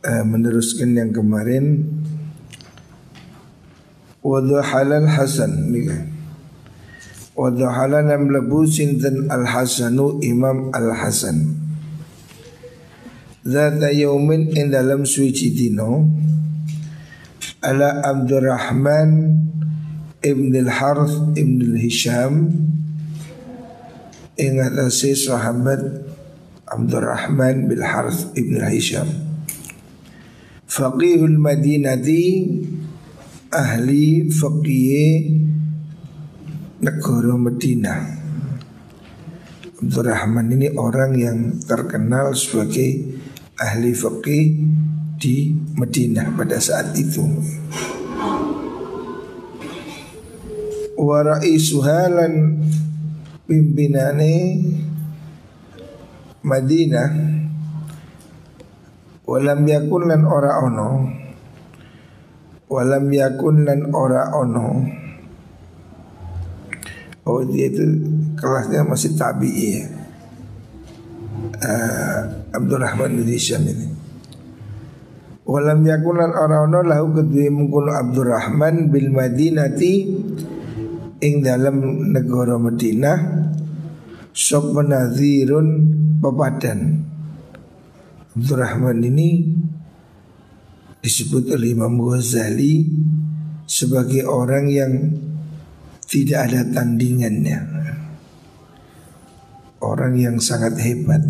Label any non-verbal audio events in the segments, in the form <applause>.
Eh, meneruskan yang kemarin. Wadhu halal hasan kan? Wadhu halal yang melebu sinten al hasanu imam al hasan Zata yaumin in dalam suci dino Ala Abdurrahman Ibn al-Harth Ibn al-Hisham Ingat si sahabat Abdurrahman bin Harth Ibn al-Hisham Faqihul Madinati ahli faqih negara Medina. Abdurrahman ini orang yang terkenal sebagai ahli faqih di Medina pada saat itu. Warai suhalan pimpinane Madinah walam yakun lan ora ono. Walam yakun lan ora ono. Oh dia itu kelasnya masih tabi'i ya. Uh, Abdurrahman bin Hisham ini. Walam yakun lan ora ono lahu kedua mengkono Abdurrahman bil Madinati ing dalam negara Madinah. Sok menazirun pepadan Abdurrahman ini disebut oleh Imam Ghazali sebagai orang yang tidak ada tandingannya. Orang yang sangat hebat.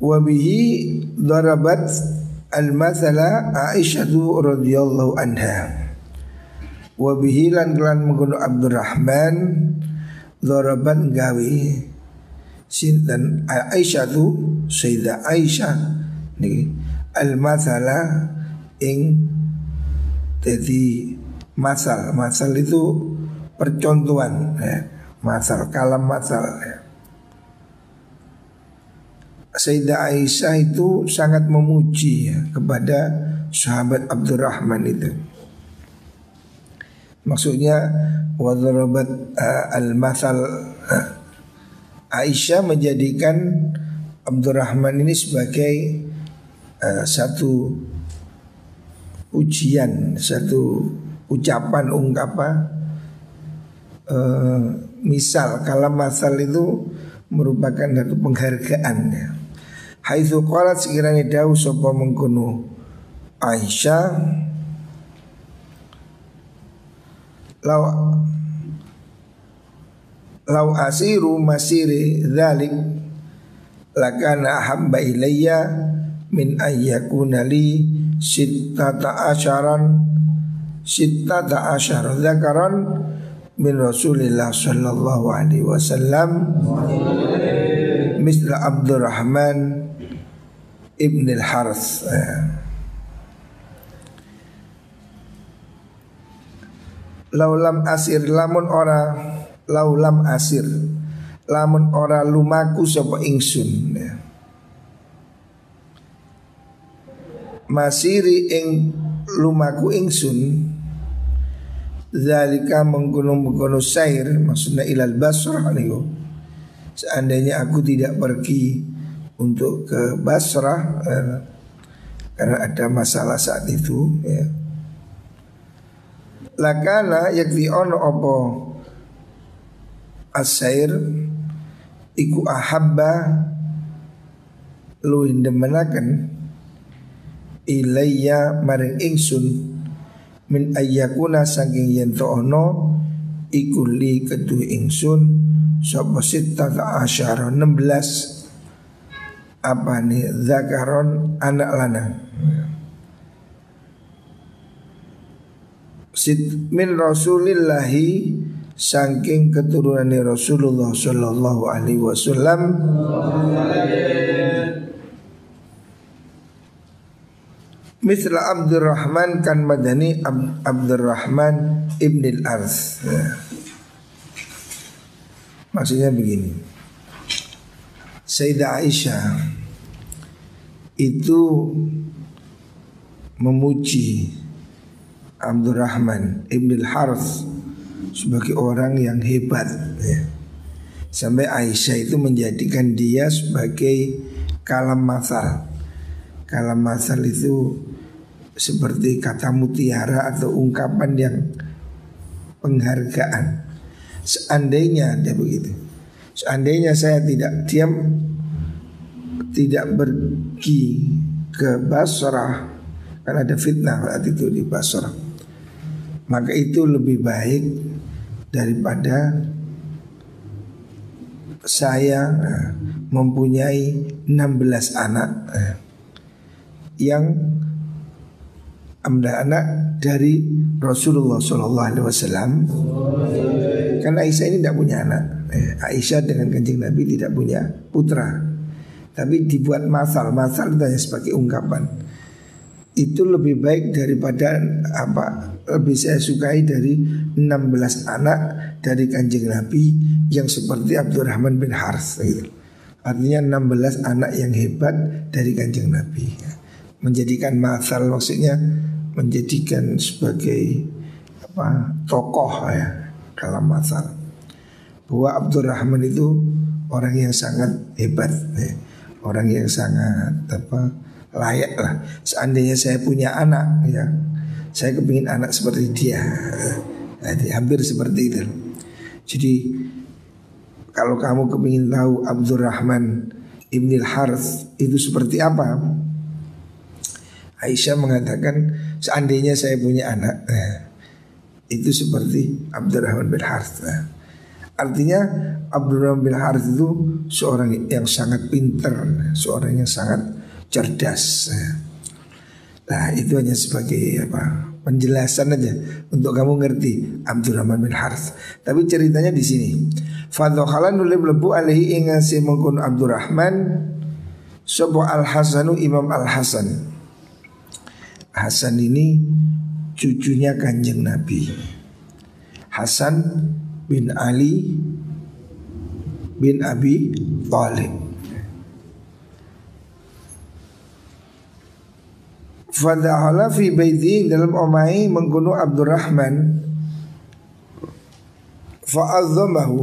Wabihi darabat al-mathala Aisyah radhiyallahu anha. Wabihi lan kelan mengguno Abdurrahman darabat gawi sinten Aisyah tu Sayyidah Aisyah niki al masala ing jadi masal masal itu percontohan ya. masal kalam masal ya. Sayyidah Aisyah itu sangat memuji ya, kepada sahabat Abdurrahman itu. Maksudnya wadarabat uh, al-masal uh, Aisyah menjadikan Abdurrahman ini sebagai uh, satu ujian, satu ucapan ungkapan uh, misal kalau masal itu merupakan satu penghargaan ya. Haitsu qalat sekiranya dawu sapa mengkono Aisyah Lau Lau asiru masiri dzalik lakana habba ilayya min ayyakuna li sittata asyaran sittata asyar zakaran min Rasulillah sallallahu alaihi wasallam. Misla Abdurrahman ibn al-Harth Laulam asir lamun ora laulam asir lamun ora lumaku sapa ingsun ya. Masiri ing lumaku ingsun Zalika menggunung-menggunung sair Maksudnya ilal basrah niku Seandainya aku tidak pergi Untuk ke Basrah eh, Karena ada masalah saat itu ya. Lakana yakti ono opo Asair Iku ahabba Luhin demenaken ilayya maring ingsun min ayyakuna saking yen ono iku li kedu ingsun sapa sittata asyara 16 apa nih zakaron anak lana Sit min rasulillahi saking keturunan Rasulullah sallallahu alaihi wasallam. Misla Abdurrahman kan madani Ab Abdurrahman ibn al-Arz ya. Maksudnya begini. Sayyidah Aisyah Itu Memuji Abdurrahman ibn al-Harz Sebagai orang yang hebat ya. Sampai Aisyah itu menjadikan dia sebagai kalam masal Kalam masal itu seperti kata mutiara atau ungkapan yang penghargaan. Seandainya dia begitu. Seandainya saya tidak diam tidak pergi ke Basrah kan ada fitnah saat itu di Basrah. Maka itu lebih baik daripada saya eh, mempunyai 16 anak. Eh, yang amda anak dari Rasulullah Shallallahu Alaihi Wasallam. Karena Aisyah ini tidak punya anak. Eh, Aisyah dengan kanjeng Nabi tidak punya putra. Tapi dibuat masal, masal itu hanya sebagai ungkapan. Itu lebih baik daripada apa? Lebih saya sukai dari 16 anak dari kanjeng Nabi yang seperti Abdurrahman bin Harth gitu. Artinya 16 anak yang hebat dari kanjeng Nabi menjadikan masal maksudnya menjadikan sebagai apa tokoh ya dalam masal bahwa Abdurrahman itu orang yang sangat hebat ya. orang yang sangat apa layak lah. Seandainya saya punya anak ya saya kepingin anak seperti dia. Jadi hampir seperti itu. Jadi kalau kamu kepingin tahu Abdurrahman Ibnil Harth itu seperti apa Aisyah mengatakan seandainya saya punya anak nah, itu seperti Abdurrahman bin Harth. Nah, artinya Abdurrahman bin Harth itu seorang yang sangat pinter, seorang yang sangat cerdas. Nah, itu hanya sebagai apa? penjelasan aja untuk kamu ngerti Abdurrahman bin Harth. Tapi ceritanya di sini. Fadhokhalan nulib lebu alaihi ingasi mengkun Abdurrahman Sobo al Hasanu Imam al Hasan Hasan ini cucunya kanjeng Nabi Hasan bin Ali bin Abi Talib Fadahala fi baiti dalam omai mengkuno Abdurrahman. Fa'azzamahu.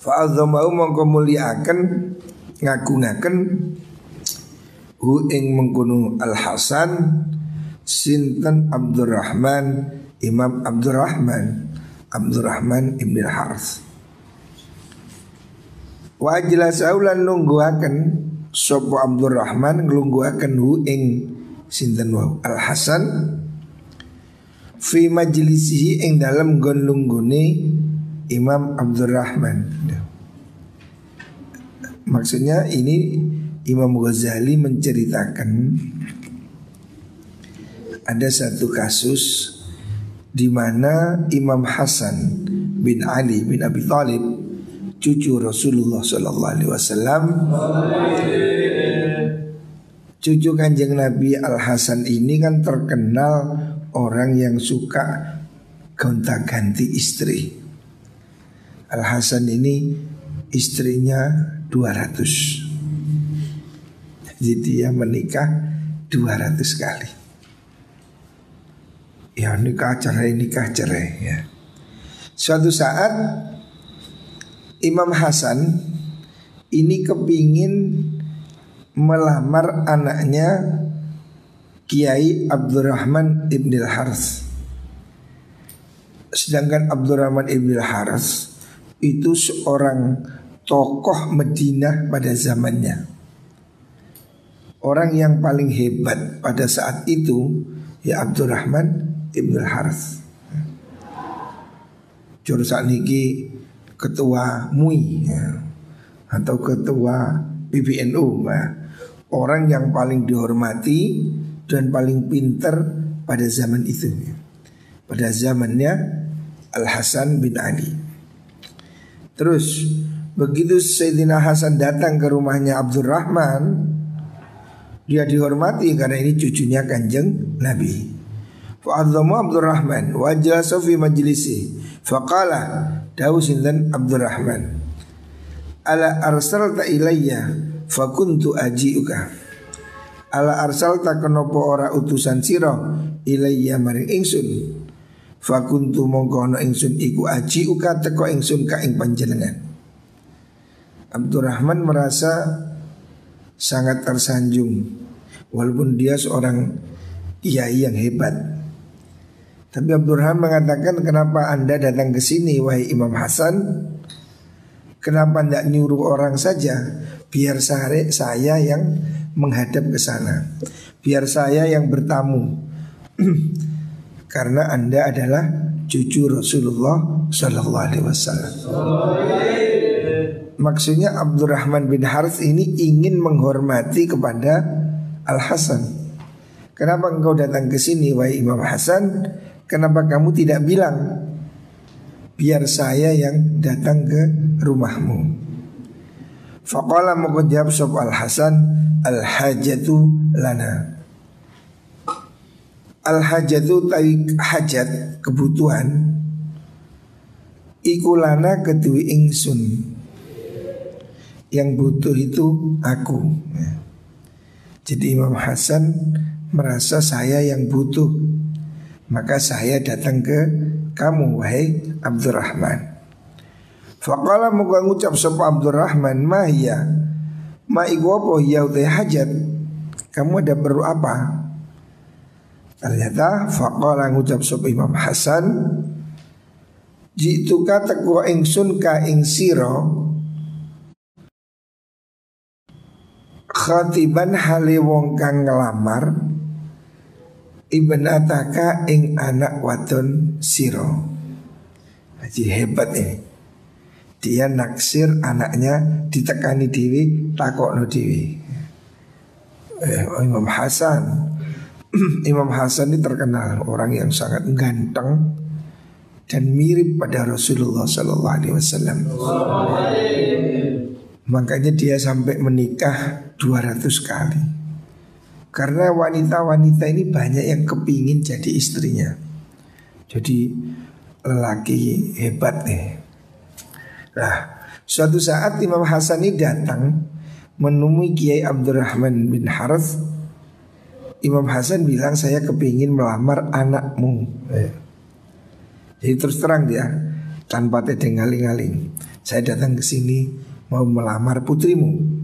Fa'azzamahu mengkemuliakan ngaku-ngaken hu ing mengkono Al Hasan sinten Abdurrahman Imam Abdurrahman Abdurrahman Ibn Harth Wa saulan nungguaken Sopo Abdurrahman nglungguaken hu ing sinten wau Al Hasan fi majlisihi ing dalam gon Imam Abdurrahman. Maksudnya ini Imam Ghazali menceritakan ada satu kasus di mana Imam Hasan bin Ali bin Abi Thalib cucu Rasulullah Sallallahu Alaihi Wasallam. Cucu kanjeng Nabi Al Hasan ini kan terkenal orang yang suka gonta-ganti istri. Al Hasan ini istrinya 200 Jadi dia menikah 200 kali. Ya nikah cerai nikah cerai ya. Suatu saat Imam Hasan ini kepingin melamar anaknya Kiai Abdurrahman Ibn al-Harth Sedangkan Abdurrahman Ibn al-Harth itu seorang tokoh Medina pada zamannya. Orang yang paling hebat pada saat itu ya Abdurrahman Ibn Harth. Jurusan niki ketua MUI ya, atau ketua PBNU ya. Orang yang paling dihormati dan paling pinter pada zaman itu. Ya. Pada zamannya Al Hasan bin Ali. Terus Begitu Sayyidina Hasan datang ke rumahnya Abdurrahman Dia dihormati karena ini cucunya kanjeng Nabi Fa'adzamu Abdurrahman Wajah sofi majlisi Faqala Dawu sinten Abdurrahman. Ala arsalta ilayya Fakuntu aji'uka. Ala arsalta kenopo ora utusan siro Ilayya maring ingsun. Fakuntu mongko ingsun iku aji uka teko ingsun ka ing panjenengan. Abdurrahman merasa sangat tersanjung Walaupun dia seorang kiai yang hebat Tapi Abdurrahman mengatakan kenapa anda datang ke sini wahai Imam Hasan Kenapa tidak nyuruh orang saja Biar sehari saya yang menghadap ke sana Biar saya yang bertamu <clears throat> karena anda adalah cucu Rasulullah Sallallahu Alaihi Wasallam. Maksudnya Abdurrahman bin Harith ini ingin menghormati kepada Al Hasan. Kenapa engkau datang ke sini, wahai Imam Hasan? Kenapa kamu tidak bilang biar saya yang datang ke rumahmu? Faqala mukajab sob Al Hasan al hajatu lana. Al hajatu tawi hajat kebutuhan Ikulana kedui ingsun Yang butuh itu aku. Jadi Imam Hasan merasa saya yang butuh Maka saya datang ke kamu wahai Abdurrahman. Faqala muka ngucap sapa Abdurrahman? Mahya Ma iku apa? Ya hajat. Kamu ada perlu apa? Ternyata faqala ngucap sop Imam Hasan? Jitu kata ku ingsun ka ing siro Khatiban hale wong kang ngelamar Ibn ataka ing anak wadon siro Haji hebat ini Dia naksir anaknya ditekani diwi takokno diwi eh, Imam Hasan <clears throat> Imam Hasan ini terkenal orang yang sangat ganteng dan mirip pada Rasulullah Sallallahu Alaihi Wasallam. Makanya dia sampai menikah 200 kali. Karena wanita-wanita ini banyak yang kepingin jadi istrinya. Jadi lelaki hebat nih. Nah, suatu saat Imam Hasan ini datang menemui Kiai Abdurrahman bin Harith Imam Hasan bilang saya kepingin melamar anakmu. Eh. Jadi terus terang dia tanpa tedengaling-aling. Saya datang ke sini mau melamar putrimu.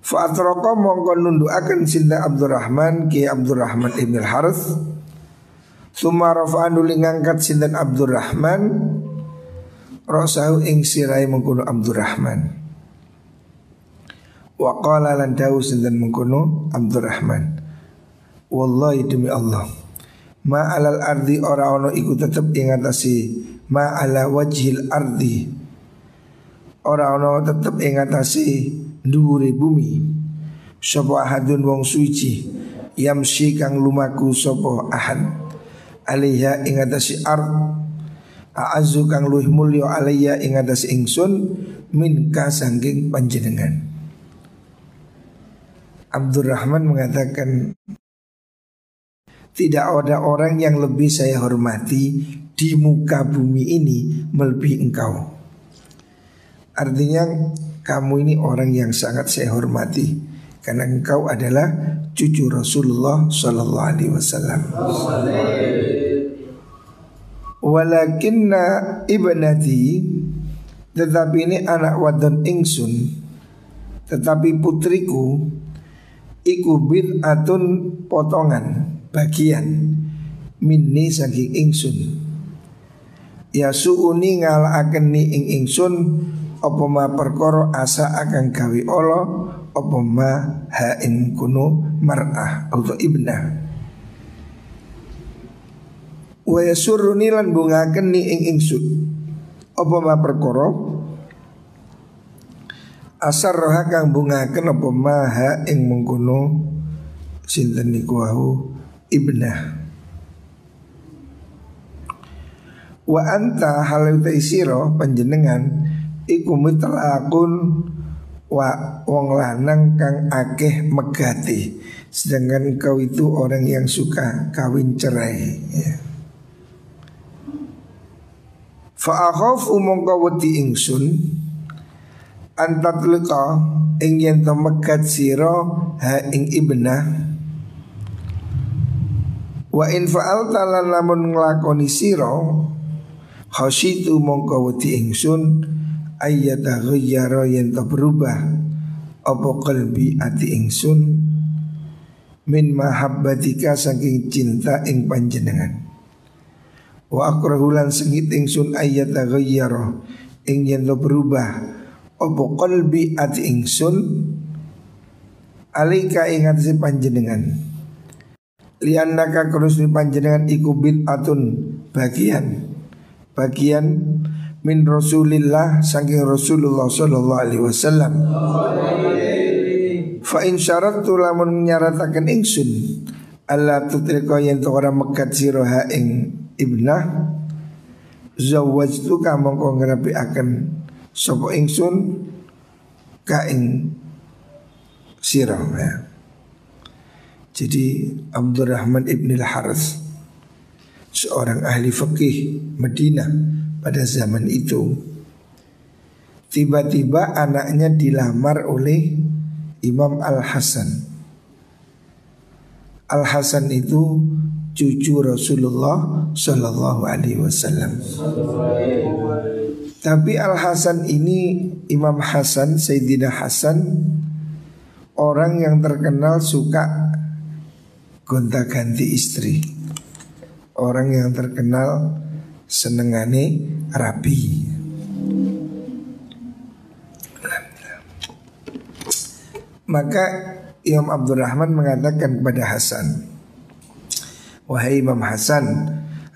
Fa'atroko mongko nunduakan sinta Abdurrahman ki Abdurrahman ibn Harith. Suma rafa'anu ngangkat sinten Abdurrahman. Rasahu ing sirai mengkuno Abdurrahman. Wa qala lan dawu sinten mengkuno Abdurrahman. Wallahi demi Allah Ma alal ardi ora ono iku tetep ingatasi Ma ala wajhil ardi. Ora ono tetep ingatasi Dhuwure bumi. Sopo ahadun wong suci Yamsi kang lumaku sopo ahad. Alaiha ingatasi ard. A'azu kang luih mulio alaiya ingatasi ingsun Min kasangking panjenengan. Abdurrahman mengatakan tidak ada orang yang lebih saya hormati di muka bumi ini melebihi engkau. Artinya kamu ini orang yang sangat saya hormati karena engkau adalah cucu Rasulullah Sallallahu Alaihi Wasallam. Walakinna ibnati tetapi ini anak wadon ingsun tetapi putriku iku atun potongan bagian minni saking ingsun ya suuni ngalaken ni ing ingsun apa ma perkara asa akan gawe Allah apa ma ha ing kuno mar'ah? Atau ibnah. Wa yasurruni lan bungaken ni ing ingsun. Apa ma perkara? Asar roha kang bungaken apa ma ha ing mengkono sinten niku ibnah. Wa anta halau siro panjenengan iku mitlakun wa wong lanang kang akeh megati sedangkan kau itu orang yang suka kawin cerai ya. Fa akhafu mongko wedi ingsun antatlqa ing yen to megat sira ha ing ibnah wa in fa'alta lan lamun nglakoni sira khasyitu mongko wedi ingsun ayyata ghayyara yen to berubah. Apa qalbi ati ingsun? Min mahabbatika saking cinta ing panjenengan. Wa akrahulan sengit ingsun ayyata ghayyara ing yen to berubah. Apa qalbi ati ingsun? Alika ing atase panjenengan. Liannaka kurus panjenengan iku bid'atun bagian. Bagian min Rasulillah saking Rasulullah sallallahu alaihi wasallam. Fa in syaratu lamun nyarataken ingsun Allah tutrika yen to ora mekat sira ing ibnah zawajtu ka mongko ngrapi akan sapa ingsun ka ing sira ya. Jadi Abdurrahman ibn al-Harith Seorang ahli fikih Medina pada zaman itu. Tiba-tiba anaknya dilamar oleh Imam Al-Hasan. Al-Hasan itu cucu Rasulullah Shallallahu Alaihi Wasallam. Tapi Al Hasan ini Imam Hasan Sayyidina Hasan orang yang terkenal suka gonta ganti istri, orang yang terkenal senengane rapi. Maka Imam Abdurrahman mengatakan kepada Hasan Wahai Imam Hasan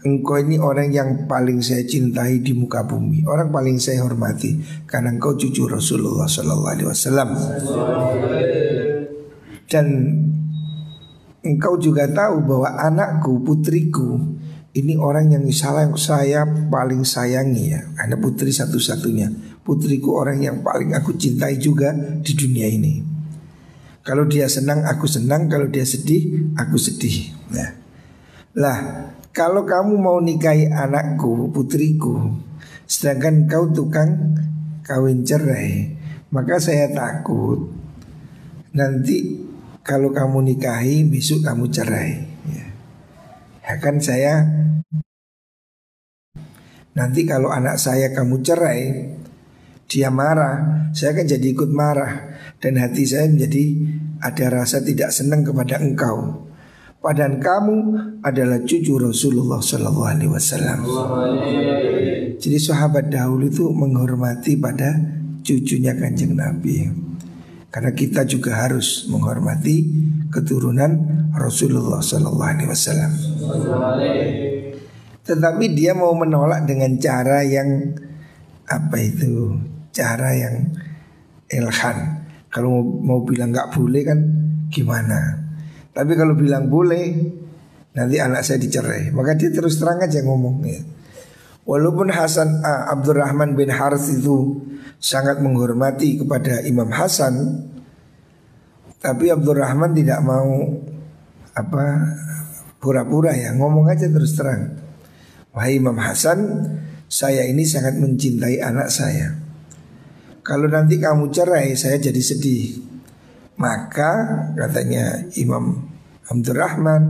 Engkau ini orang yang paling saya cintai di muka bumi Orang paling saya hormati Karena engkau cucu Rasulullah Sallallahu Alaihi Wasallam Dan engkau juga tahu bahwa anakku, putriku Ini orang yang salah saya paling sayangi ya Karena putri satu-satunya Putriku orang yang paling aku cintai juga di dunia ini kalau dia senang aku senang, kalau dia sedih aku sedih. Nah. Lah, kalau kamu mau nikahi anakku, putriku, sedangkan kau tukang kawin cerai, maka saya takut nanti kalau kamu nikahi besok kamu cerai. Ya. kan saya nanti kalau anak saya kamu cerai, dia marah, saya kan jadi ikut marah dan hati saya menjadi ada rasa tidak senang kepada engkau. Padahal kamu adalah cucu Rasulullah Sallallahu Alaihi Wasallam. Jadi sahabat dahulu itu menghormati pada cucunya kanjeng Nabi. Karena kita juga harus menghormati keturunan Rasulullah Sallallahu Alaihi Wasallam. Tetapi dia mau menolak dengan cara yang apa itu? Cara yang ilhan kalau mau, bilang nggak boleh kan gimana? Tapi kalau bilang boleh, nanti anak saya dicerai. Maka dia terus terang aja ngomong ya. Walaupun Hasan ah, Abdurrahman bin Harith itu sangat menghormati kepada Imam Hasan, tapi Abdurrahman tidak mau apa pura-pura ya ngomong aja terus terang. Wahai Imam Hasan, saya ini sangat mencintai anak saya. Kalau nanti kamu cerai saya jadi sedih Maka katanya Imam Abdurrahman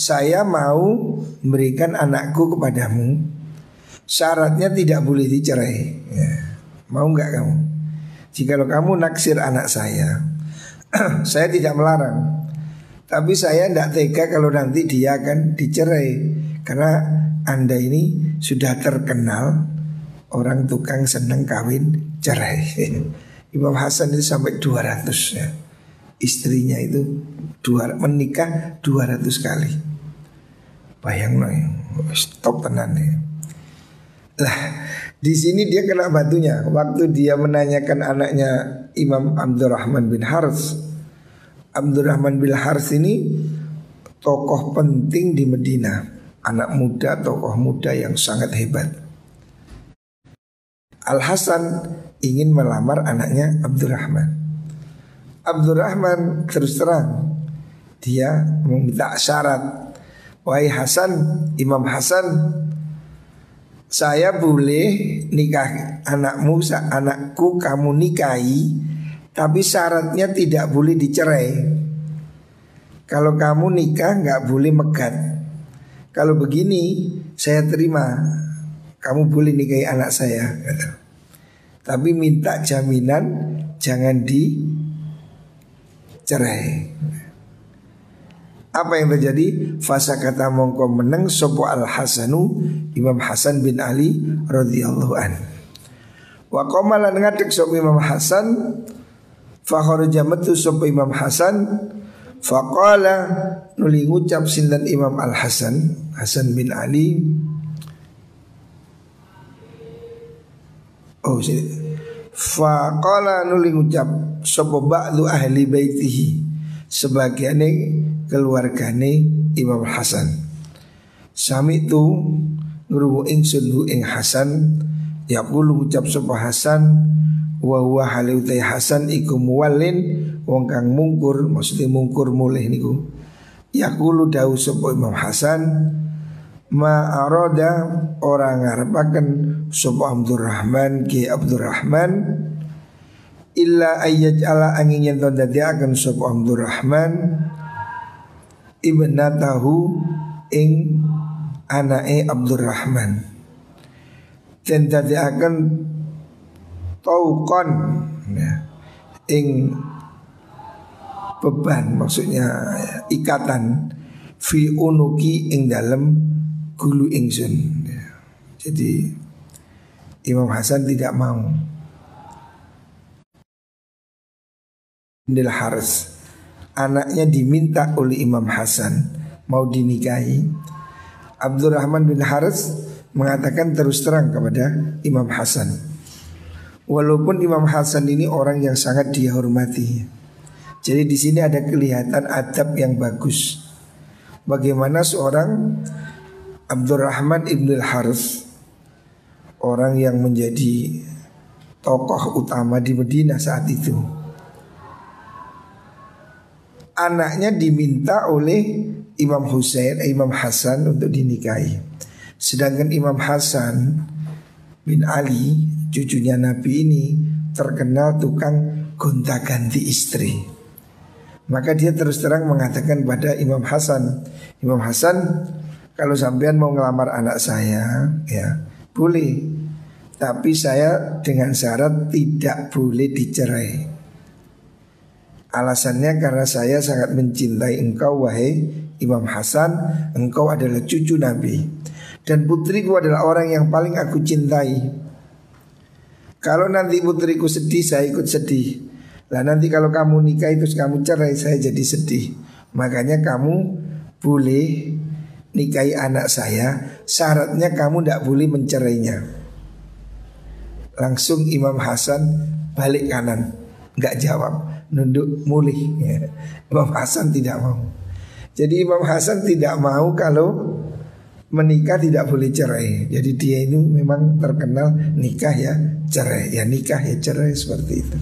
Saya mau memberikan anakku kepadamu Syaratnya tidak boleh dicerai ya. Mau nggak kamu? Jika kamu naksir anak saya <clears throat> Saya tidak melarang Tapi saya tidak tega kalau nanti dia akan dicerai Karena anda ini sudah terkenal orang tukang seneng kawin cerai. <laughs> Imam Hasan itu sampai 200 ya. Istrinya itu dua, menikah 200 kali. Bayang no, ya. stop tenan ya. Lah, di sini dia kena batunya. Waktu dia menanyakan anaknya Imam Abdurrahman bin Harz. Abdurrahman bin Harz ini tokoh penting di Medina. Anak muda, tokoh muda yang sangat hebat. Al Hasan ingin melamar anaknya Abdurrahman. Abdurrahman terus terang dia meminta syarat. Wahai Hasan, Imam Hasan, saya boleh nikah anakmu, anakku kamu nikahi, tapi syaratnya tidak boleh dicerai. Kalau kamu nikah nggak boleh megat. Kalau begini saya terima, kamu boleh nikahi anak saya. Tapi minta jaminan jangan dicerai. Apa yang terjadi? Fasa kata mongko meneng sopo al Hasanu Imam Hasan bin Ali radhiyallahu an. Wa qamala ngadek sopo Imam Hasan fakharaja metu sopo Imam Hasan. Faqala nuli ngucap sindan Imam Al Hasan Hasan bin Ali. Oh sini. Faqala nuli ngucap sopo ba'du ahli baitihi sebagiannya keluargane Imam Hasan. Sami itu nurungu ingsun ing Hasan yaqulu ucap sapa Hasan wa huwa haliutai Hasan iku muwallin wong kang mungkur maksudnya mungkur mulih niku. Yaqulu dawu sapa Imam Hasan ma orang ngarepaken sapa Abdurrahman ki Abdurrahman illa ayyaj ala angin yen to dadiaken sapa Abdurrahman ibnatahu ing anake Abdurrahman dan dadiaken tauqan ya, ing beban maksudnya ikatan fi unuki ing dalam gulu ingsun ya. jadi Imam Hasan tidak mau. Nil Haris Anaknya diminta oleh Imam Hasan Mau dinikahi. Abdurrahman bin Haris Mengatakan terus terang kepada Imam Hasan. Walaupun Imam Hasan ini orang yang sangat dia hormati Jadi di sini ada kelihatan adab yang bagus. Bagaimana seorang Abdurrahman ibn Haris Orang yang menjadi tokoh utama di Medina saat itu anaknya diminta oleh Imam Husain, eh, Imam Hasan untuk dinikahi. Sedangkan Imam Hasan bin Ali, cucunya Nabi ini terkenal tukang gonta-ganti istri. Maka dia terus terang mengatakan pada Imam Hasan, Imam Hasan, kalau sampean mau ngelamar anak saya, ya boleh. Tapi saya dengan syarat tidak boleh dicerai. Alasannya karena saya sangat mencintai engkau wahai Imam Hasan Engkau adalah cucu Nabi Dan putriku adalah orang yang paling aku cintai. Kalau nanti putriku sedih saya ikut sedih. Lah nanti kalau kamu nikah itu kamu cerai saya jadi sedih. Makanya kamu boleh nikahi anak saya. Syaratnya kamu tidak boleh mencerainya. Langsung Imam Hasan balik kanan. Gak jawab. Nunduk mulih. Ya. <laughs> Imam Hasan tidak mau. Jadi Imam Hasan tidak mau kalau menikah tidak boleh cerai. Jadi dia ini memang terkenal nikah ya cerai. Ya nikah ya cerai seperti itu.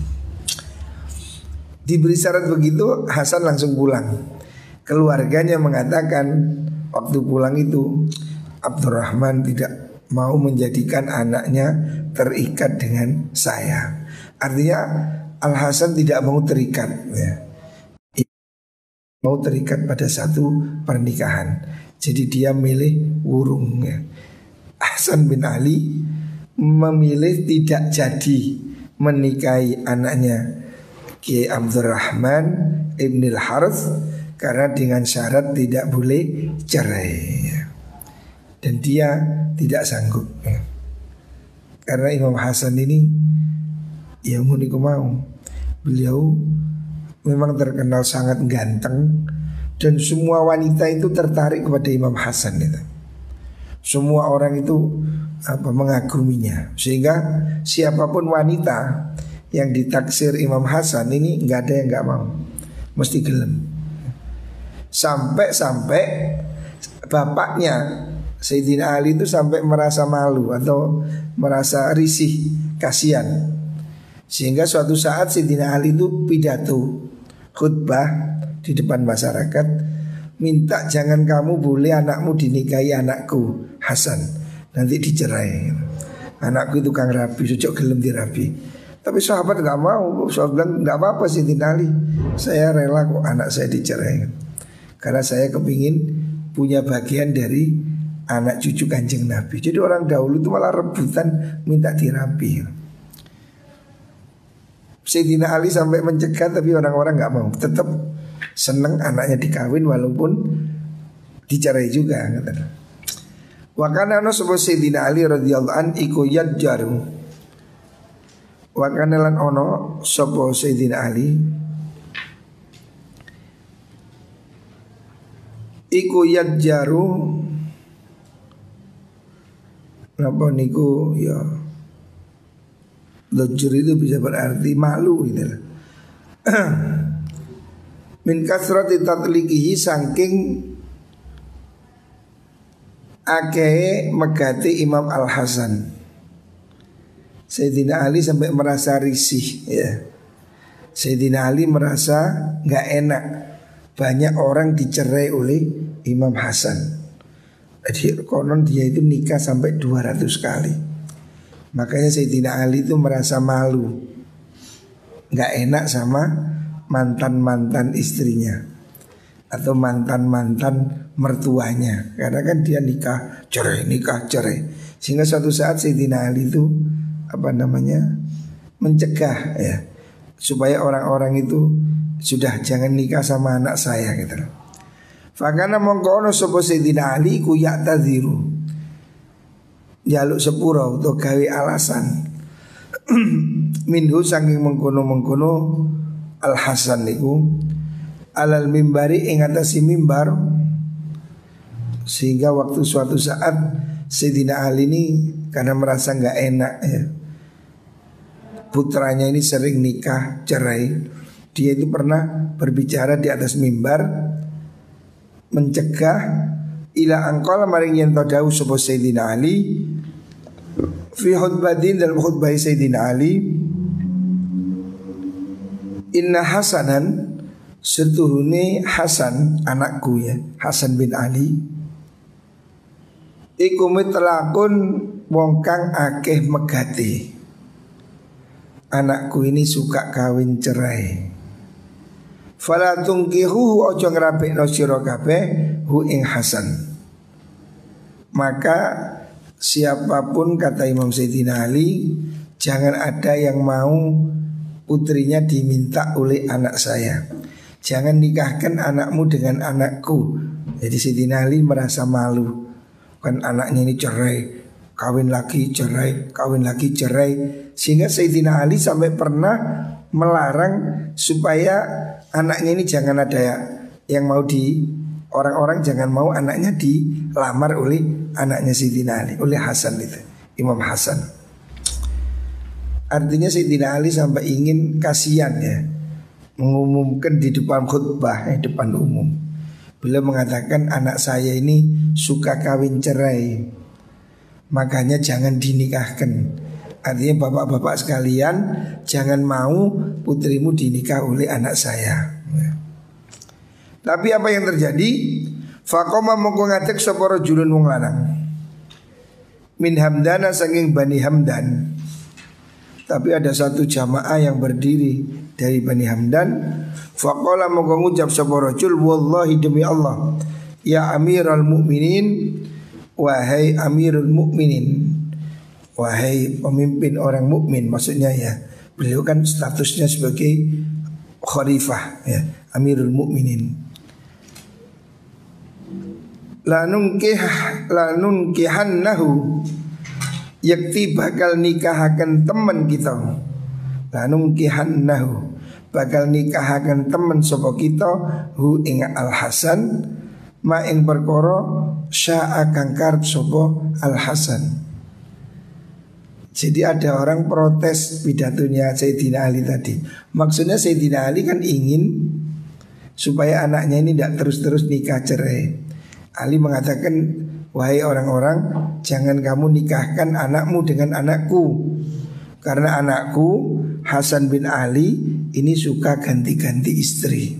Diberi syarat begitu Hasan langsung pulang. Keluarganya mengatakan Waktu pulang itu Abdurrahman tidak mau menjadikan anaknya terikat dengan saya. Artinya Al Hasan tidak mau terikat ya. Mau terikat pada satu pernikahan Jadi dia milih wurung ya. Hasan bin Ali memilih tidak jadi menikahi anaknya Kiai Abdurrahman Ibn al-Harth Karena dengan syarat tidak boleh cerai ya. Dan dia tidak sanggup ya. Karena Imam Hasan ini Ya mau mau Beliau memang terkenal sangat ganteng dan semua wanita itu tertarik kepada Imam Hasan itu. Semua orang itu apa mengaguminya sehingga siapa pun wanita yang ditaksir Imam Hasan ini nggak ada yang nggak mau mesti gelem sampai-sampai bapaknya Sayyidina Ali itu sampai merasa malu atau merasa risih kasihan. Sehingga suatu saat Sayyidina Ali itu pidato khutbah di depan masyarakat minta jangan kamu boleh anakmu dinikahi anakku Hasan. Nanti dicerai. Anakku itu kang rapi sejak gelem dirapi. Tapi sahabat nggak mau sahabat bilang nggak apa-apa sih Ali saya rela kok anak saya dicerai. Karena saya kepingin punya bagian dari anak cucu kanjeng Nabi. Jadi orang dahulu itu malah rebutan minta dirapi. Sayyidina Ali sampai mencegah tapi orang-orang nggak mau. Tetap seneng anaknya dikawin walaupun dicerai juga kata. Wakana no sebuah Sayyidina Ali radhiyallahu an iku jaru. Wakana lan ono sebuah Sayyidina Ali iku jaru. Napa niku ya Dojur itu bisa berarti malu gitu <clears throat> Min kasrati tatlikihi sangking Ake megati Imam Al Hasan. Sayyidina Ali sampai merasa risih ya. Sayyidina Ali merasa nggak enak banyak orang dicerai oleh Imam Hasan. Jadi konon dia itu nikah sampai 200 kali. Makanya Sayyidina Ali itu merasa malu nggak enak sama mantan-mantan istrinya Atau mantan-mantan mertuanya. Karena kan dia nikah cerai, nikah cerai. Sehingga suatu saat Sayyidina Ali itu Apa namanya Mencegah ya Supaya orang-orang itu Sudah jangan nikah sama anak saya gitu Fakana mongkono sopo Sayyidina Ali ku yaktadiru jaluk sepuro untuk gawe alasan. <clears throat> Minhu saking mengkono-mengkono Al Hasan niku alal mimbari ing atasi mimbar sehingga waktu suatu saat Sayyidina Ali ini karena merasa nggak enak ya putranya ini sering nikah cerai. Dia itu pernah berbicara di atas mimbar mencegah ila angkol maring yen tadau sapa Sayyidina Ali fi khutbatin dalam khutbah Sayyidina Ali Inna Hasanan setuhune Hasan anakku ya Hasan bin Ali. Iku mitlakun wong kang akeh megati. Anakku ini suka kawin cerai. Fala tungkihu ojo ngrapekno sira kabeh hu ing Hasan. Maka siapa pun kata Imam Sayyidina Ali jangan ada yang mau putrinya diminta oleh anak saya. Jangan nikahkan anakmu dengan anakku. Jadi Sayyidina Ali merasa malu. Kan anaknya ini cerai, kawin lagi cerai, kawin lagi cerai. Sehingga Sayyidina Ali sampai pernah melarang supaya anaknya ini jangan ada yang mau di orang-orang jangan mau anaknya dilamar oleh anaknya Sayyidina Ali, oleh Hasan itu, Imam Hasan. Artinya Sayyidina Ali sampai ingin kasihan ya mengumumkan di depan khutbah, eh, depan umum. Beliau mengatakan anak saya ini suka kawin cerai, makanya jangan dinikahkan. Artinya bapak-bapak sekalian jangan mau putrimu dinikah oleh anak saya. Tapi apa yang terjadi? Fakoma mongko ngatek sapa rajulun wong lanang. Min Hamdana saking Bani Hamdan. Tapi ada satu jamaah yang berdiri dari Bani Hamdan. Fakola mongko ngucap sapa rajul wallahi demi Allah. Ya Amirul Mukminin wahai Amirul Mukminin. Wahai pemimpin orang mukmin maksudnya ya. Beliau kan statusnya sebagai khalifah ya, Amirul Mukminin lanun kih lanun kihannahu yakti bakal nikahaken teman kita. Lanun kihannahu bakal nikahaken teman sapa kita hu ing al hasan ma ing perkara syaa kang karep sapa al hasan jadi ada orang protes pidatonya Sayyidina Ali tadi. Maksudnya Sayyidina Ali kan ingin Supaya anaknya ini tidak terus-terus nikah cerai. Ali mengatakan Wahai orang-orang Jangan kamu nikahkan anakmu dengan anakku Karena anakku Hasan bin Ali ini suka ganti-ganti istri.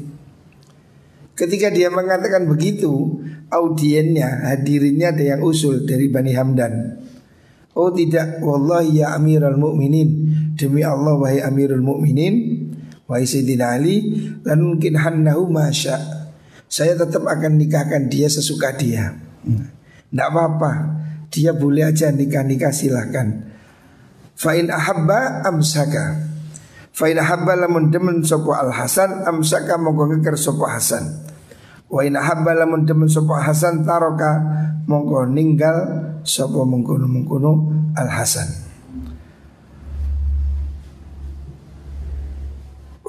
Ketika dia mengatakan begitu, audiennya, hadirinnya ada yang usul dari Bani Hamdan. Oh tidak, wallahi ya Amirul Mukminin, demi Allah wahai Amirul Mukminin, wahai Sayyidina Ali, dan mungkin hannahu masya. Saya tetap akan nikahkan dia sesuka dia. Tidak apa-apa, dia boleh aja nikah-nikah silahkan. Fa'in ahabba amsaka. Fa'in ahabba lamun demen sopo al Hasan amsaka mongko ngeker sopo Hasan. Wa in ahabba lamun demen sapa Hasan taroka mongko ninggal sapa mengkono-mengkono Al Hasan.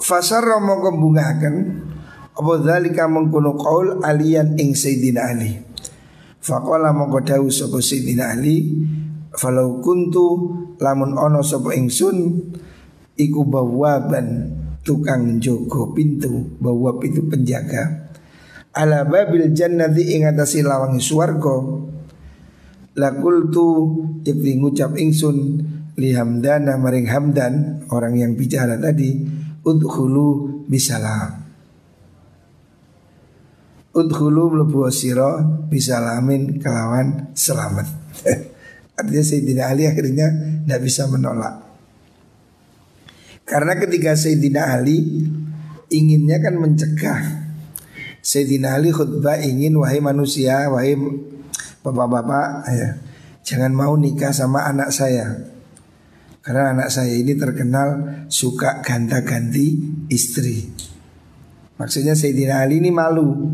Fasarra mongko bungaken apa dzalika mengkono qaul aliyan ing Sayyidina Ali. Faqala mongko dawuh sapa Sayyidina Ali falau kuntu lamun ono sapa ingsun iku bawaban tukang jogo pintu bawab itu penjaga. Ala babil jannati ing atasi swarga. Lakul tu yakti ngucap ingsun li hamdana maring hamdan orang yang bicara tadi udkhulu bisalam udkhulu mlebu sira bisalamin kelawan selamat <laughs> artinya Sayyidina Ali akhirnya tidak bisa menolak karena ketika Sayyidina Ali inginnya kan mencegah Sayyidina Ali khutbah ingin wahai manusia, wahai bapak-bapak, ya, jangan mau nikah sama anak saya. Karena anak saya ini terkenal suka ganta-ganti istri. Maksudnya Sayyidina Ali ini malu.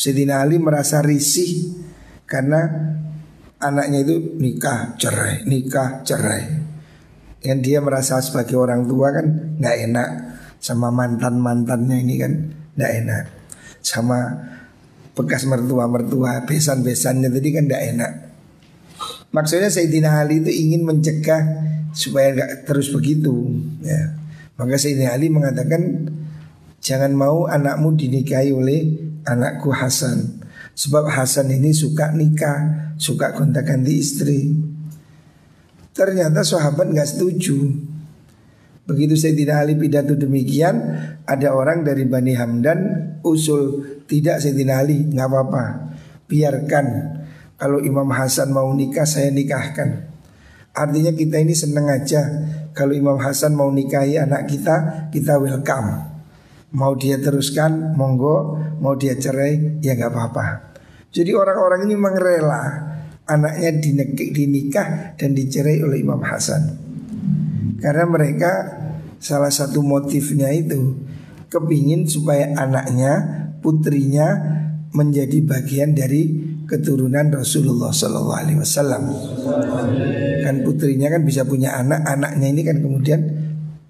Sayyidina Ali merasa risih karena anaknya itu nikah cerai, nikah cerai. Yang dia merasa sebagai orang tua kan nggak enak sama mantan mantannya ini kan nggak enak sama bekas mertua-mertua besan-besannya tadi kan tidak enak. Maksudnya Sayyidina Ali itu ingin mencegah supaya nggak terus begitu. Ya. Maka Sayyidina Ali mengatakan jangan mau anakmu dinikahi oleh anakku Hasan. Sebab Hasan ini suka nikah, suka gonta-ganti istri. Ternyata sahabat nggak setuju. Begitu saya tidak Ali pidato demikian, ada orang dari Bani Hamdan usul tidak Sayyidina Ali nggak apa-apa, biarkan kalau Imam Hasan mau nikah saya nikahkan. Artinya kita ini seneng aja kalau Imam Hasan mau nikahi anak kita, kita welcome. Mau dia teruskan, monggo. Mau dia cerai, ya nggak apa-apa. Jadi orang-orang ini memang rela anaknya dinikah dan dicerai oleh Imam Hasan. Karena mereka salah satu motifnya itu kepingin supaya anaknya, putrinya menjadi bagian dari keturunan Rasulullah Sallallahu Alaihi. Kan putrinya kan bisa punya anak, anaknya ini kan kemudian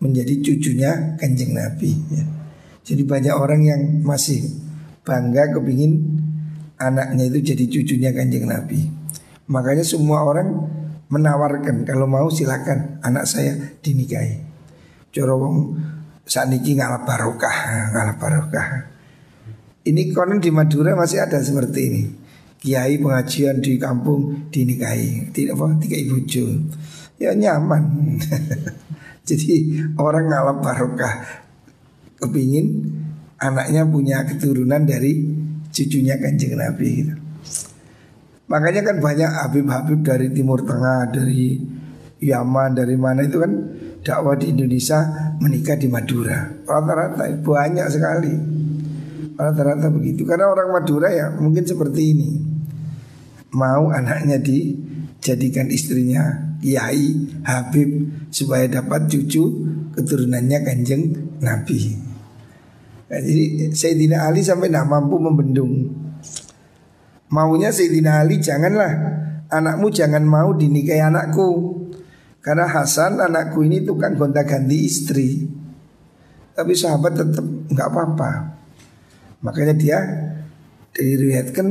menjadi cucunya kanjeng Nabi. Ya. Jadi banyak orang yang masih bangga kepingin anaknya itu jadi cucunya kanjeng Nabi. Makanya semua orang menawarkan kalau mau silakan anak saya dinikahi. Corong saat ini ngalap barokah, ngalap barokah. Ini konon di Madura masih ada seperti ini. Kiai pengajian di kampung dinikahi, tidak apa, tiga ibu jo. Ya nyaman. <laughs> Jadi orang ngalap barokah kepingin anaknya punya keturunan dari cucunya kanjeng Nabi gitu. Makanya kan banyak Habib-Habib dari Timur Tengah, dari Yaman, dari mana itu kan dakwah di Indonesia menikah di Madura. Rata-rata banyak sekali. Rata-rata begitu. Karena orang Madura ya mungkin seperti ini. Mau anaknya dijadikan istrinya Kiai Habib supaya dapat cucu keturunannya kanjeng Nabi. Nah, jadi Sayyidina Ali sampai tidak mampu membendung Maunya Sayyidina Ali janganlah anakmu jangan mau dinikahi anakku. Karena Hasan anakku ini tukang gonta ganti istri. Tapi sahabat tetap nggak apa-apa. Makanya dia diriwayatkan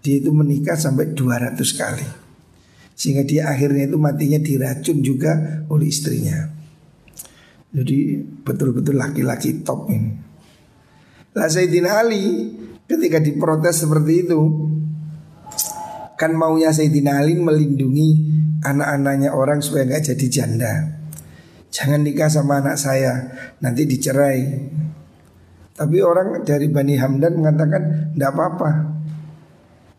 dia itu menikah sampai 200 kali. Sehingga dia akhirnya itu matinya diracun juga oleh istrinya. Jadi betul-betul laki-laki top ini. Lah Sayyidina Ali ketika diprotes seperti itu Kan maunya Sayyidina Ali melindungi anak-anaknya orang supaya nggak jadi janda. Jangan nikah sama anak saya Nanti dicerai. Tapi orang dari Bani Hamdan mengatakan Tidak apa-apa.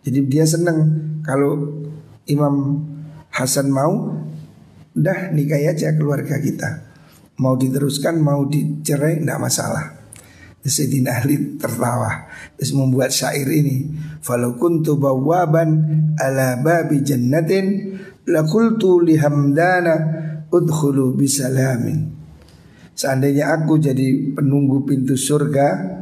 Jadi dia senang Kalau Imam Hasan mau Udah nikah aja keluarga kita. Mau diteruskan Mau dicerai Tidak masalah Sayyidina Ali tertawa. Terus membuat syair ini Falau kuntu bawaban ala babi jannatin Lakultu lihamdana udkhulu bisalamin Seandainya aku jadi penunggu pintu surga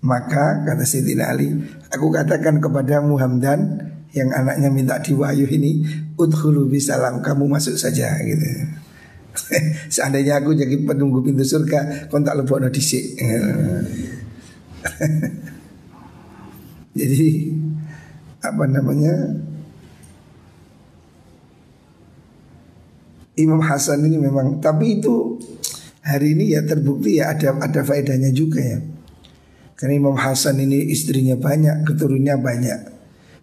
Maka kata Sayyidina Ali Aku katakan kepada Muhamdan Yang anaknya minta diwayu ini Udkhulu bisalam Kamu masuk saja gitu <laughs> Seandainya aku jadi penunggu pintu surga Kau tak lebok disik <laughs> Jadi Apa namanya Imam Hasan ini memang Tapi itu Hari ini ya terbukti ya ada ada faedahnya juga ya. Karena Imam Hasan ini istrinya banyak, keturunannya banyak.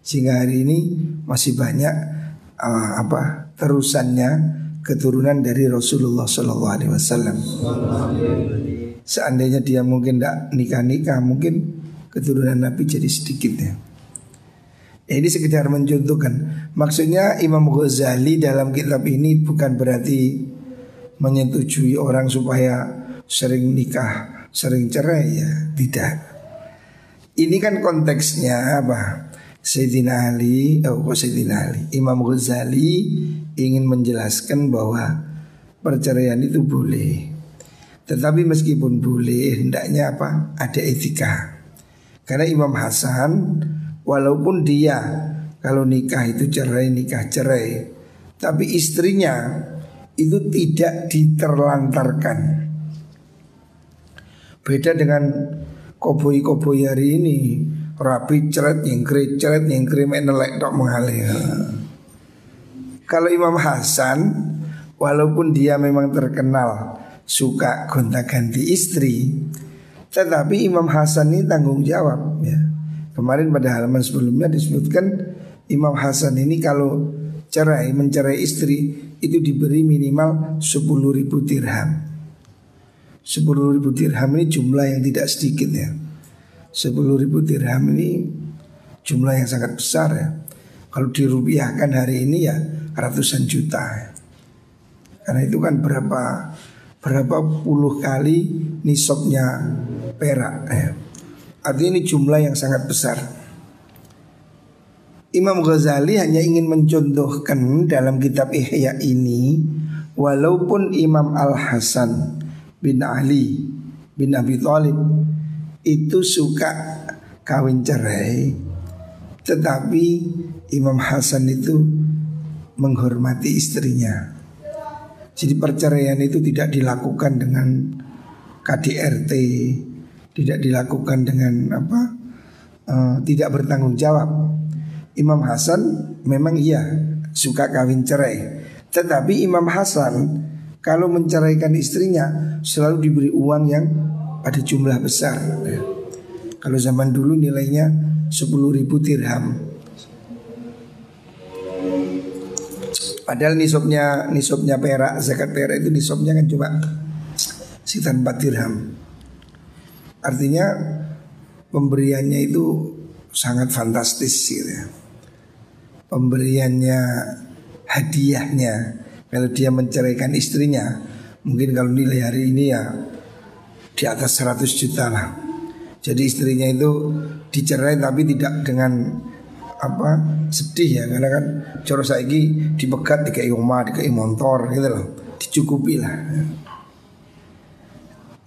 Sehingga hari ini masih banyak uh, apa terusannya keturunan dari Rasulullah Shallallahu Alaihi Wasallam. Seandainya dia mungkin tidak nikah nikah, mungkin keturunan Nabi jadi sedikit ya. Ini sekedar mencontohkan. Maksudnya Imam Ghazali dalam kitab ini bukan berarti menyetujui orang supaya sering nikah, sering cerai ya, tidak. Ini kan konteksnya apa? Sayyidina Ali, oh Sayyidina Ali, Imam Ghazali ingin menjelaskan bahwa perceraian itu boleh. Tetapi meskipun boleh, hendaknya apa? Ada etika. Karena Imam Hasan walaupun dia kalau nikah itu cerai, nikah cerai, tapi istrinya itu tidak diterlantarkan. Beda dengan koboi-koboi hari ini rapi ceret nyengkri ceret nyengkri menelek tok mengalir. Kalau Imam Hasan walaupun dia memang terkenal suka gonta-ganti istri, tetapi Imam Hasan ini tanggung jawab ya. Kemarin pada halaman sebelumnya disebutkan Imam Hasan ini kalau cerai mencerai istri itu diberi minimal 10 ribu dirham. 10 ribu dirham ini jumlah yang tidak sedikit ya. 10 ribu dirham ini jumlah yang sangat besar ya. Kalau dirupiahkan hari ini ya ratusan juta. Karena itu kan berapa berapa puluh kali nisabnya perak. Ya. Artinya ini jumlah yang sangat besar. Imam Ghazali hanya ingin mencontohkan dalam kitab Ihya ini walaupun Imam Al Hasan bin Ali bin Abi Thalib itu suka kawin cerai tetapi Imam Hasan itu menghormati istrinya. Jadi perceraian itu tidak dilakukan dengan KDRT, tidak dilakukan dengan apa? Uh, tidak bertanggung jawab. Imam Hasan memang iya suka kawin cerai, tetapi Imam Hasan kalau menceraikan istrinya selalu diberi uang yang pada jumlah besar. Kalau zaman dulu nilainya 10 ribu dirham Padahal nisabnya nisabnya perak zakat perak itu nisabnya kan cuma sekitar 4 dirham. Artinya pemberiannya itu sangat fantastis gitu ya. Pemberiannya hadiahnya kalau dia menceraikan istrinya mungkin kalau nilai hari ini ya di atas 100 juta lah. Jadi istrinya itu dicerai tapi tidak dengan apa sedih ya. Karena kan coro saiki dipegat dikai rumah dikai motor gitu loh. Dicukupi lah.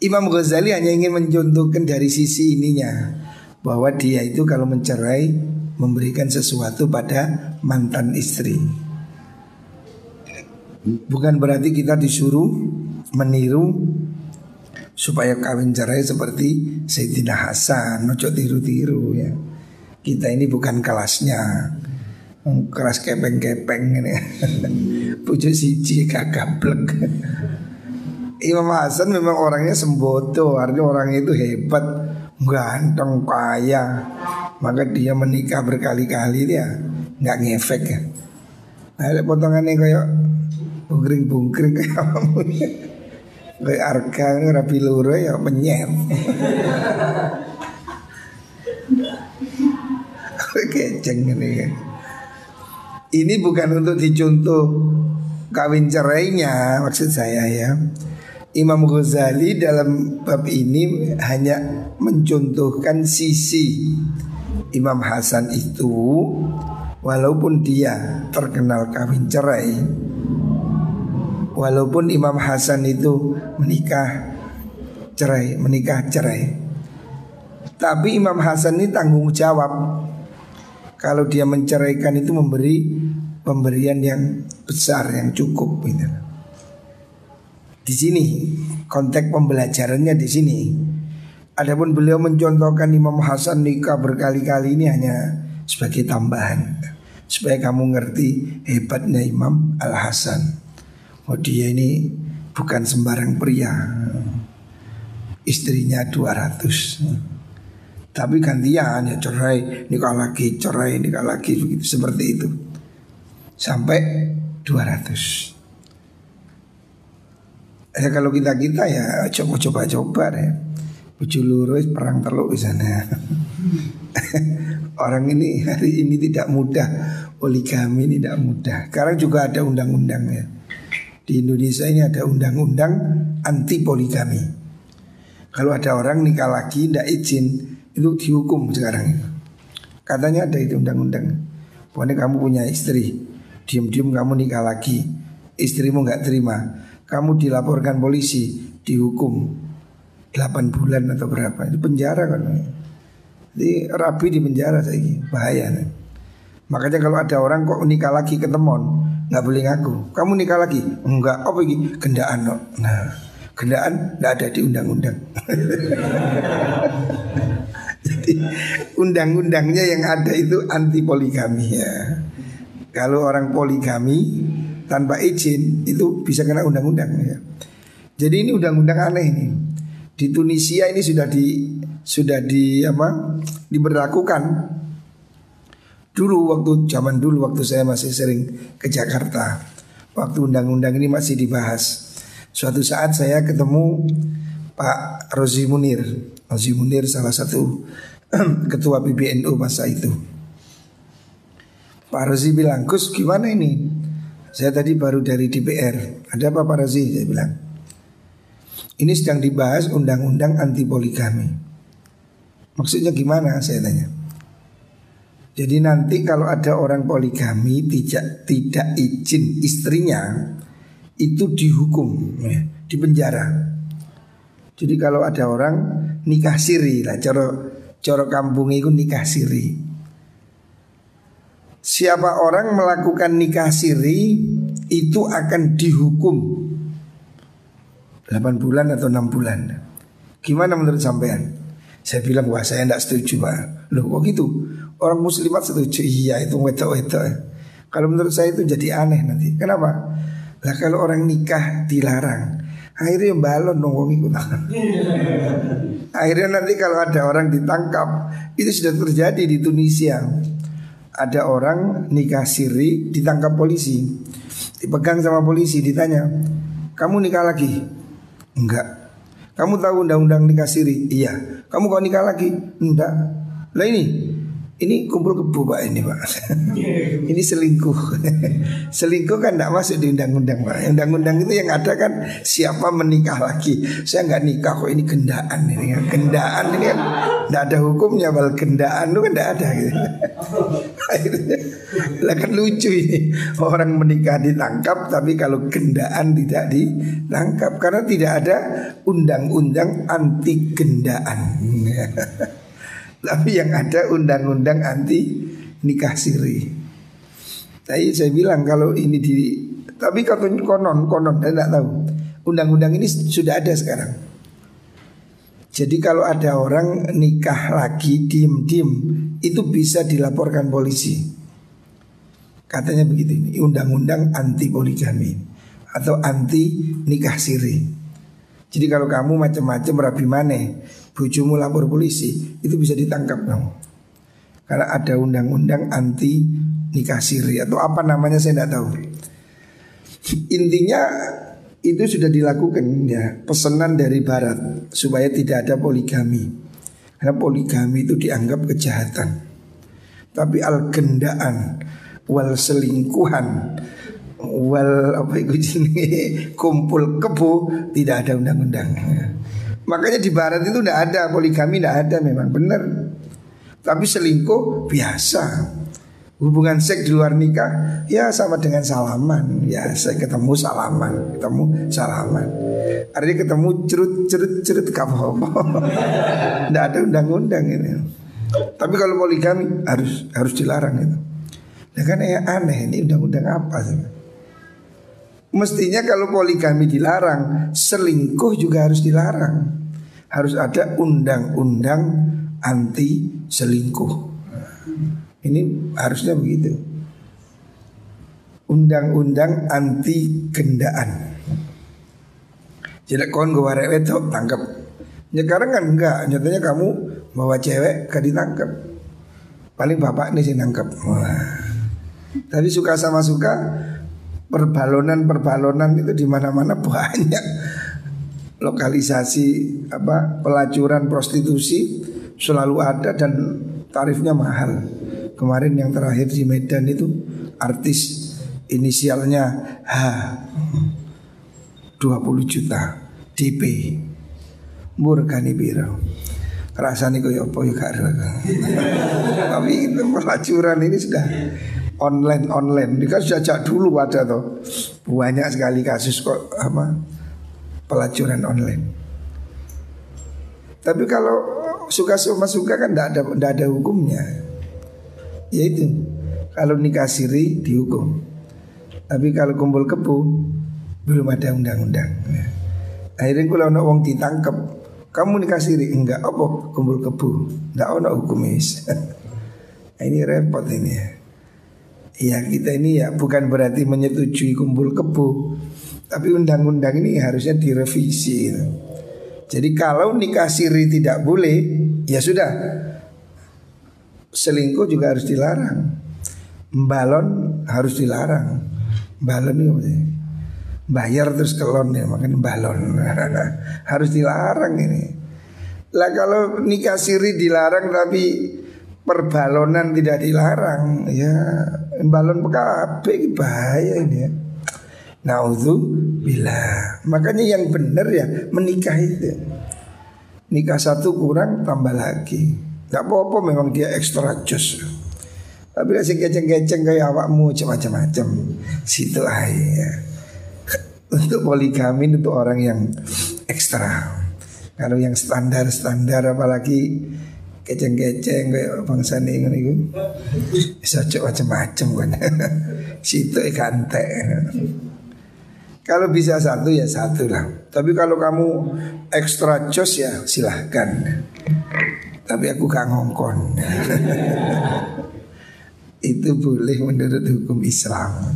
Imam Ghazali hanya ingin mencontohkan dari sisi ininya. Bahwa dia itu kalau mencerai memberikan sesuatu pada mantan istri. Bukan berarti kita disuruh meniru supaya kawin cerai seperti Sayyidina Hasan, nojo tiru-tiru ya. Kita ini bukan kelasnya. Keras kepeng-kepeng ini. <laughs> Pujuk siji kagablek Imam Hasan memang orangnya sembodo. Artinya orang itu hebat Ganteng, kaya. Maka dia menikah berkali-kali dia nggak ngefek ya. Ada potongannya kayak Bungkring-bungkring kayak <laughs> Kayak arka rapi loro ya menyet. Keceng ini kan. Ini bukan untuk dicontoh kawin cerainya maksud saya ya. Imam Ghazali dalam bab ini hanya mencontohkan sisi Imam Hasan itu walaupun dia terkenal kawin cerai walaupun Imam Hasan itu menikah cerai menikah cerai tapi Imam Hasan ini tanggung jawab kalau dia menceraikan itu memberi pemberian yang besar yang cukup gitu. Di sini konteks pembelajarannya di sini. Adapun beliau mencontohkan Imam Hasan nikah berkali-kali ini hanya sebagai tambahan supaya kamu ngerti hebatnya Imam Al Hasan. Oh dia ini bukan sembarang pria. Istrinya 200. Tapi gantian ya cerai, nikah lagi, cerai, nikah lagi begitu seperti itu. Sampai 200. Ya kalau kita kita ya coba-coba coba deh. Bucu lurus perang teluk di sana. <laughs> Orang ini hari ini tidak mudah poligami ini tidak mudah. Sekarang juga ada undang-undangnya. Di Indonesia ini ada undang-undang anti poligami. Kalau ada orang nikah lagi tidak izin itu dihukum sekarang. Katanya ada itu undang-undang. Pokoknya kamu punya istri, diam-diam kamu nikah lagi, istrimu nggak terima, kamu dilaporkan polisi, dihukum 8 bulan atau berapa. Itu penjara kan. Jadi rapi di penjara saya bahaya. Makanya kalau ada orang kok nikah lagi ke temon, nggak boleh ngaku. Kamu nikah lagi? Enggak. Apa ini? Gendaan no. Nah, gendaan nggak ada di undang-undang. <laughs> Jadi undang-undangnya yang ada itu anti poligami ya. Kalau orang poligami tanpa izin itu bisa kena undang-undang ya. Jadi ini undang-undang aneh ini. Di Tunisia ini sudah di sudah di apa? diberlakukan dulu waktu zaman dulu waktu saya masih sering ke Jakarta. Waktu undang-undang ini masih dibahas. Suatu saat saya ketemu Pak Rozi Munir. Rozi Munir salah satu <clears throat> ketua PBNU masa itu. Pak Rozi bilang, Gus gimana ini? Saya tadi baru dari DPR. Ada apa Pak Razi? Saya bilang. Ini sedang dibahas undang-undang anti poligami. Maksudnya gimana? Saya tanya. Jadi nanti kalau ada orang poligami tidak tidak izin istrinya itu dihukum, ya, di penjara. Jadi kalau ada orang nikah siri lah, coro coro kampung itu nikah siri. Siapa orang melakukan nikah siri itu akan dihukum 8 bulan atau 6 bulan. Gimana menurut sampean? Saya bilang wah saya tidak setuju pak. Loh kok gitu? Orang muslimat setuju iya itu wetok-wetok. Kalau menurut saya itu jadi aneh nanti. Kenapa? Lah kalau orang nikah dilarang, akhirnya balon nongong ikut. <laughs> akhirnya nanti kalau ada orang ditangkap, itu sudah terjadi di Tunisia ada orang nikah siri ditangkap polisi dipegang sama polisi ditanya kamu nikah lagi enggak kamu tahu undang-undang nikah siri? Iya. Kamu kok nikah lagi? Enggak lah ini ini kumpul kebu pak ini pak. <laughs> Ini selingkuh. <laughs> Selingkuh kan tidak masuk di undang-undang pak. Undang-undang itu yang ada kan Siapa menikah lagi? Saya nggak nikah kok ini gendaan ini. Kan Gendaan ini kan Tidak ada hukumnya Bal gendaan itu kan tidak ada. Gitu <laughs> Lah kan lucu ini. Orang menikah ditangkap Tapi kalau gendaan tidak ditangkap. Karena tidak ada undang-undang anti gendaan Tapi yang ada undang-undang anti nikah siri. Tapi saya bilang kalau ini di tapi katanya konon konon saya tidak tahu. Undang-undang ini sudah ada sekarang. Jadi kalau ada orang nikah lagi diem-diem itu bisa dilaporkan polisi. Katanya begitu ini undang-undang anti poligami atau anti nikah siri. Jadi kalau kamu macam-macam rabi maneh bujumu lapor polisi itu bisa ditangkap kamu. Karena ada undang-undang anti nikah siri atau apa namanya saya tidak tahu. Intinya itu sudah dilakukan ya pesanan dari barat supaya tidak ada poligami. Karena poligami itu dianggap kejahatan. Tapi al gendaan wal selingkuhan wal apa itu kumpul kebu tidak ada undang-undang. Makanya di barat itu tidak ada poligami tidak ada memang benar. Tapi selingkuh biasa. Hubungan seks di luar nikah ya sama dengan salaman. Ya saya ketemu salaman, ketemu salaman. Artinya ketemu cerut cerut cerut kamu <laughs> Tidak ada undang-undang ini. Tapi kalau poligami harus harus dilarang itu. Nah kan ya aneh ini undang-undang apa sih? Mestinya kalau poligami dilarang, selingkuh juga harus dilarang. Harus ada undang-undang anti selingkuh. Ini harusnya begitu. Undang-undang anti gendaan. Jadi kon gue warek itu tangkap. Ya sekarang kan enggak, nyatanya kamu bawa cewek ke ditangkap. Paling bapak ini sih nangkep. Wah. Tapi suka sama suka perbalonan-perbalonan itu di mana-mana <laughs> banyak lokalisasi apa pelacuran prostitusi selalu ada dan tarifnya mahal. Kemarin yang terakhir di Medan itu artis inisialnya H. 20 juta DP Murkani biro. Rasanya kaya apa ya <laughs> Tapi itu pelacuran ini sudah online online. Ini kan sejak dulu ada tuh banyak sekali kasus kok apa pelacuran online. Tapi kalau suka sama suka kan tidak ada tidak ada hukumnya. Ya itu kalau nikah siri dihukum. Tapi kalau kumpul kebu belum ada undang-undang. Ya. Akhirnya kalau nak wong ditangkap, kamu nikah siri enggak apa kumpul kebu, enggak ada hukumis. <laughs> nah, ini repot ini ya. Ya kita ini ya bukan berarti menyetujui kumpul kebu, tapi undang-undang ini harusnya direvisi. Gitu. Jadi kalau nikah siri tidak boleh, ya sudah selingkuh juga harus dilarang. Balon harus dilarang. Balon ini bayar terus kelon ya makan balon <laughs> harus dilarang ini. Lah kalau nikah siri dilarang tapi perbalonan tidak dilarang ya balon PKB bahaya ini ya. Bila Makanya yang benar ya menikah itu. Nikah satu kurang tambah lagi. Gak apa-apa memang dia ekstra jos. Tapi kasih keceng-keceng kayak awakmu macam-macam. Situ aja. <laughs> Untuk poligami untuk orang yang ekstra. Kalau yang standar-standar apalagi keceng-keceng kayak bangsa ini iku. Bisa macam-macam kan. <laughs> Situ ikan teh. Kalau bisa satu ya satu lah. Tapi kalau kamu ekstra jos ya silahkan. Tapi aku gak ngongkon. <laughs> Itu boleh menurut hukum Islam.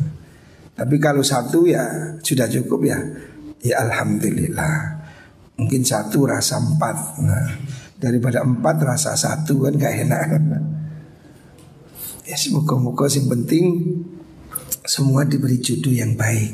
Tapi kalau satu ya sudah cukup ya. Ya Alhamdulillah. Mungkin satu rasa empat. Nah, Daripada empat rasa satu kan gak enak. <laughs> Ya semoga-moga yang penting Semua diberi jodoh yang baik